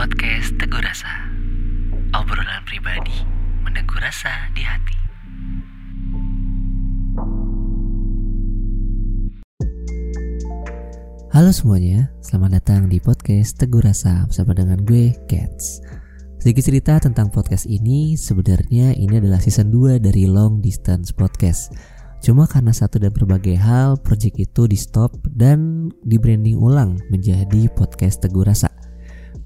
podcast Teguh Rasa. Obrolan pribadi meneguh rasa di hati. Halo semuanya, selamat datang di podcast Teguh Rasa bersama dengan gue, Cats. Sedikit cerita tentang podcast ini, sebenarnya ini adalah season 2 dari Long Distance Podcast. Cuma karena satu dan berbagai hal, project itu di stop dan di branding ulang menjadi podcast Teguh Rasa.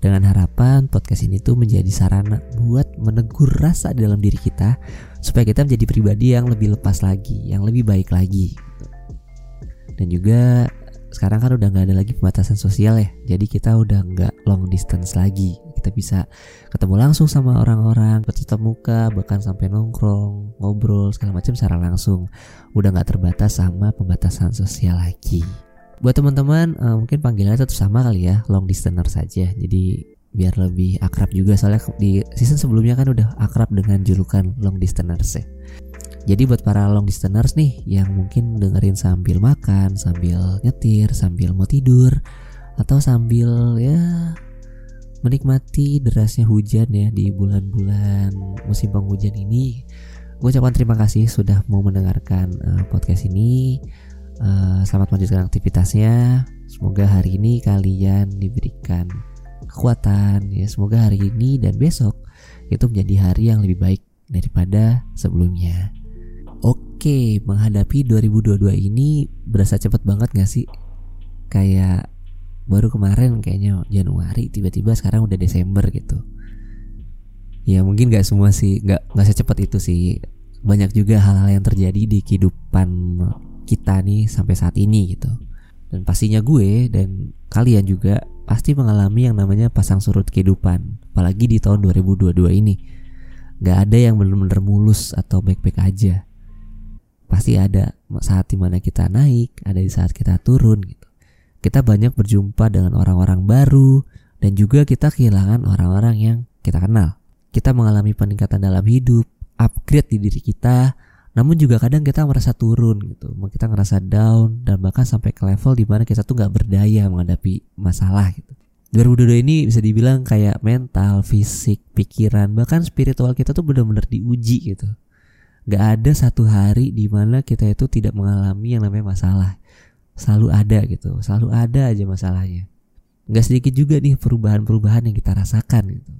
Dengan harapan podcast ini tuh menjadi sarana buat menegur rasa di dalam diri kita supaya kita menjadi pribadi yang lebih lepas lagi, yang lebih baik lagi. Dan juga sekarang kan udah nggak ada lagi pembatasan sosial ya jadi kita udah nggak long distance lagi. Kita bisa ketemu langsung sama orang-orang bertatap muka bahkan sampai nongkrong ngobrol segala macam secara langsung. Udah nggak terbatas sama pembatasan sosial lagi buat teman-teman uh, mungkin panggilannya tetap sama kali ya long distance saja jadi biar lebih akrab juga soalnya di season sebelumnya kan udah akrab dengan julukan long distance ya jadi buat para long distanceers nih yang mungkin dengerin sambil makan, sambil nyetir, sambil mau tidur atau sambil ya menikmati derasnya hujan ya di bulan-bulan musim penghujan ini. Gue ucapkan terima kasih sudah mau mendengarkan uh, podcast ini. Uh, selamat melanjutkan aktivitasnya. Semoga hari ini kalian diberikan kekuatan ya. Semoga hari ini dan besok itu menjadi hari yang lebih baik daripada sebelumnya. Oke, menghadapi 2022 ini berasa cepet banget gak sih? Kayak baru kemarin kayaknya Januari tiba-tiba sekarang udah Desember gitu. Ya mungkin gak semua sih, gak, gak secepat itu sih. Banyak juga hal-hal yang terjadi di kehidupan kita nih sampai saat ini gitu. Dan pastinya gue dan kalian juga pasti mengalami yang namanya pasang surut kehidupan. Apalagi di tahun 2022 ini. Gak ada yang bener-bener mulus atau baik-baik aja pasti ada saat di mana kita naik, ada di saat kita turun gitu. Kita banyak berjumpa dengan orang-orang baru dan juga kita kehilangan orang-orang yang kita kenal. Kita mengalami peningkatan dalam hidup, upgrade di diri kita, namun juga kadang kita merasa turun gitu, kita ngerasa down dan bahkan sampai ke level di mana kita tuh nggak berdaya menghadapi masalah gitu. 2022 ini bisa dibilang kayak mental, fisik, pikiran, bahkan spiritual kita tuh benar-benar diuji gitu Gak ada satu hari di mana kita itu tidak mengalami yang namanya masalah. Selalu ada gitu, selalu ada aja masalahnya. Gak sedikit juga nih perubahan-perubahan yang kita rasakan gitu.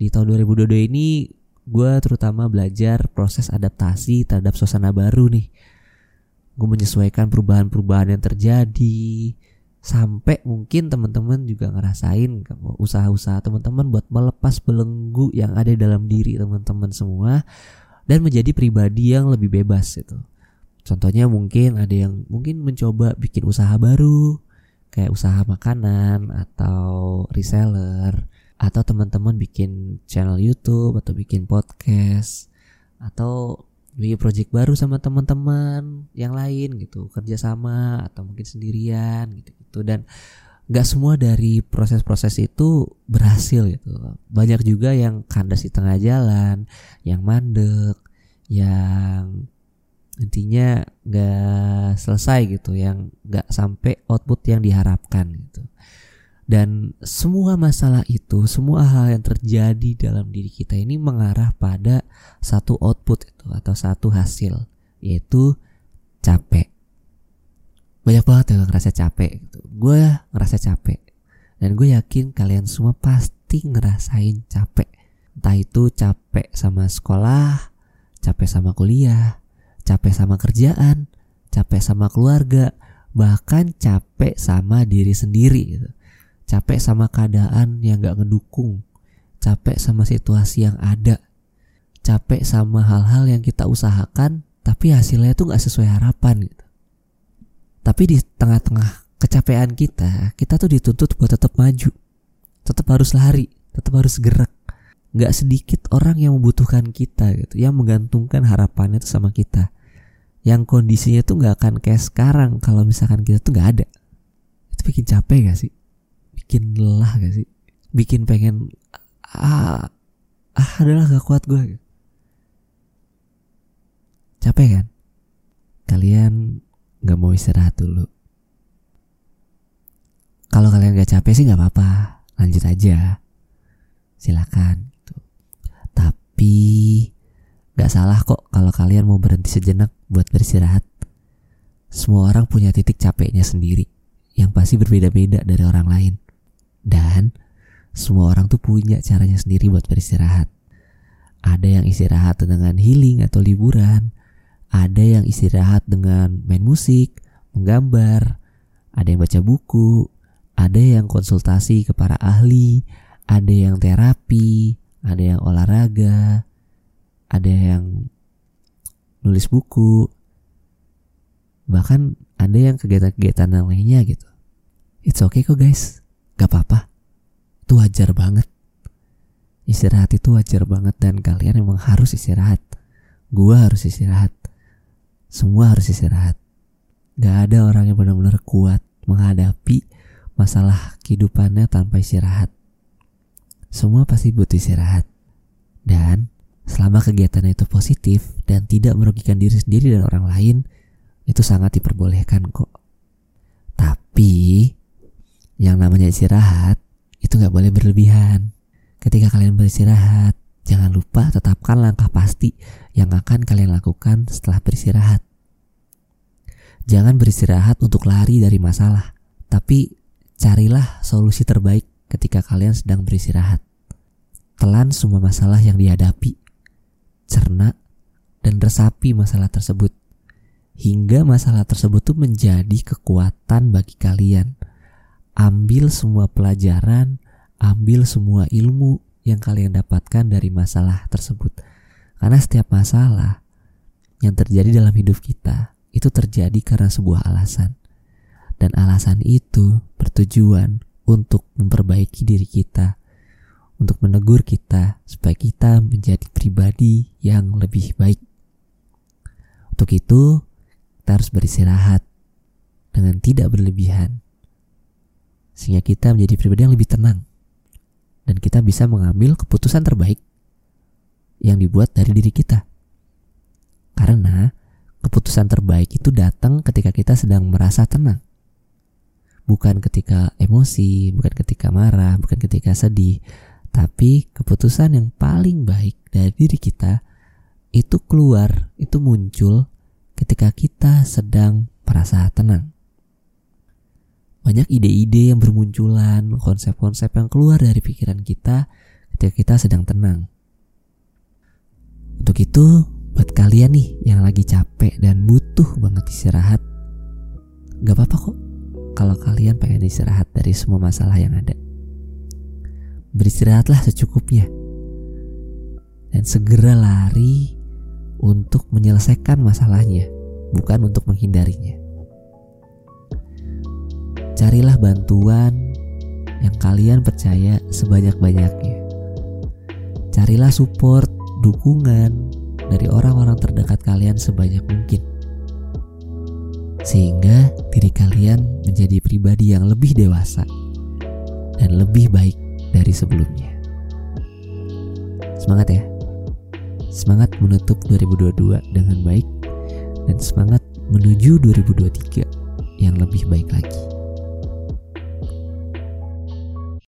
Di tahun 2022 ini gue terutama belajar proses adaptasi terhadap suasana baru nih. Gue menyesuaikan perubahan-perubahan yang terjadi, sampai mungkin teman-teman juga ngerasain usaha-usaha teman-teman buat melepas belenggu yang ada dalam diri teman-teman semua dan menjadi pribadi yang lebih bebas itu. Contohnya mungkin ada yang mungkin mencoba bikin usaha baru kayak usaha makanan atau reseller atau teman-teman bikin channel YouTube atau bikin podcast. Atau bikin project baru sama teman-teman yang lain gitu. Kerjasama atau mungkin sendirian gitu gitu. Dan nggak semua dari proses-proses itu berhasil gitu. Banyak juga yang kandas di tengah jalan yang mandek yang intinya nggak selesai gitu yang nggak sampai output yang diharapkan gitu dan semua masalah itu semua hal yang terjadi dalam diri kita ini mengarah pada satu output itu atau satu hasil yaitu capek. Banyak banget yang ngerasa capek gitu. gue ngerasa capek. Dan gue yakin kalian semua pasti ngerasain capek. Entah itu capek sama sekolah capek sama kuliah capek sama kerjaan capek sama keluarga bahkan capek sama diri sendiri gitu capek sama keadaan yang gak ngedukung capek sama situasi yang ada capek sama hal-hal yang kita usahakan tapi hasilnya tuh gak sesuai harapan gitu tapi di tengah-tengah kecapean kita, kita tuh dituntut buat tetap maju. Tetap harus lari, tetap harus gerak. Gak sedikit orang yang membutuhkan kita gitu, yang menggantungkan harapannya tuh sama kita. Yang kondisinya tuh gak akan kayak sekarang kalau misalkan kita tuh gak ada. Itu bikin capek gak sih? Bikin lelah gak sih? Bikin pengen ah, ah adalah gak kuat gue. Capek kan? Kalian nggak mau istirahat dulu. Kalau kalian gak capek sih nggak apa-apa, lanjut aja. Silakan. Tapi gak salah kok kalau kalian mau berhenti sejenak buat beristirahat. Semua orang punya titik capeknya sendiri yang pasti berbeda-beda dari orang lain. Dan semua orang tuh punya caranya sendiri buat beristirahat. Ada yang istirahat dengan healing atau liburan. Ada yang istirahat dengan main musik, menggambar. Ada yang baca buku. Ada yang konsultasi ke para ahli. Ada yang terapi. Ada yang olahraga. Ada yang nulis buku. Bahkan ada yang kegiatan-kegiatan lainnya gitu. It's okay kok guys. Gak apa-apa. Itu wajar banget. Istirahat itu wajar banget dan kalian emang harus istirahat. Gua harus istirahat. Semua harus istirahat. Gak ada orang yang benar-benar kuat menghadapi masalah kehidupannya tanpa istirahat. Semua pasti butuh istirahat. Dan selama kegiatan itu positif dan tidak merugikan diri sendiri dan orang lain, itu sangat diperbolehkan kok. Tapi yang namanya istirahat itu nggak boleh berlebihan. Ketika kalian beristirahat, jangan lupa tetapkan langkah pasti yang akan kalian lakukan setelah beristirahat. Jangan beristirahat untuk lari dari masalah, tapi carilah solusi terbaik ketika kalian sedang beristirahat. Telan semua masalah yang dihadapi, cerna, dan resapi masalah tersebut. Hingga masalah tersebut tuh menjadi kekuatan bagi kalian. Ambil semua pelajaran, ambil semua ilmu yang kalian dapatkan dari masalah tersebut. Karena setiap masalah yang terjadi dalam hidup kita itu terjadi karena sebuah alasan. Dan alasan itu bertujuan untuk memperbaiki diri kita, untuk menegur kita supaya kita menjadi pribadi yang lebih baik. Untuk itu, kita harus beristirahat dengan tidak berlebihan. Sehingga kita menjadi pribadi yang lebih tenang dan kita bisa mengambil keputusan terbaik yang dibuat dari diri kita. Karena keputusan terbaik itu datang ketika kita sedang merasa tenang. Bukan ketika emosi, bukan ketika marah, bukan ketika sedih, tapi keputusan yang paling baik dari diri kita itu keluar, itu muncul ketika kita sedang merasa tenang banyak ide-ide yang bermunculan, konsep-konsep yang keluar dari pikiran kita ketika kita sedang tenang. Untuk itu, buat kalian nih yang lagi capek dan butuh banget istirahat, gak apa-apa kok kalau kalian pengen istirahat dari semua masalah yang ada. Beristirahatlah secukupnya. Dan segera lari untuk menyelesaikan masalahnya, bukan untuk menghindarinya. Carilah bantuan yang kalian percaya sebanyak-banyaknya. Carilah support, dukungan dari orang-orang terdekat kalian sebanyak mungkin. Sehingga diri kalian menjadi pribadi yang lebih dewasa dan lebih baik dari sebelumnya. Semangat ya. Semangat menutup 2022 dengan baik dan semangat menuju 2023 yang lebih baik lagi.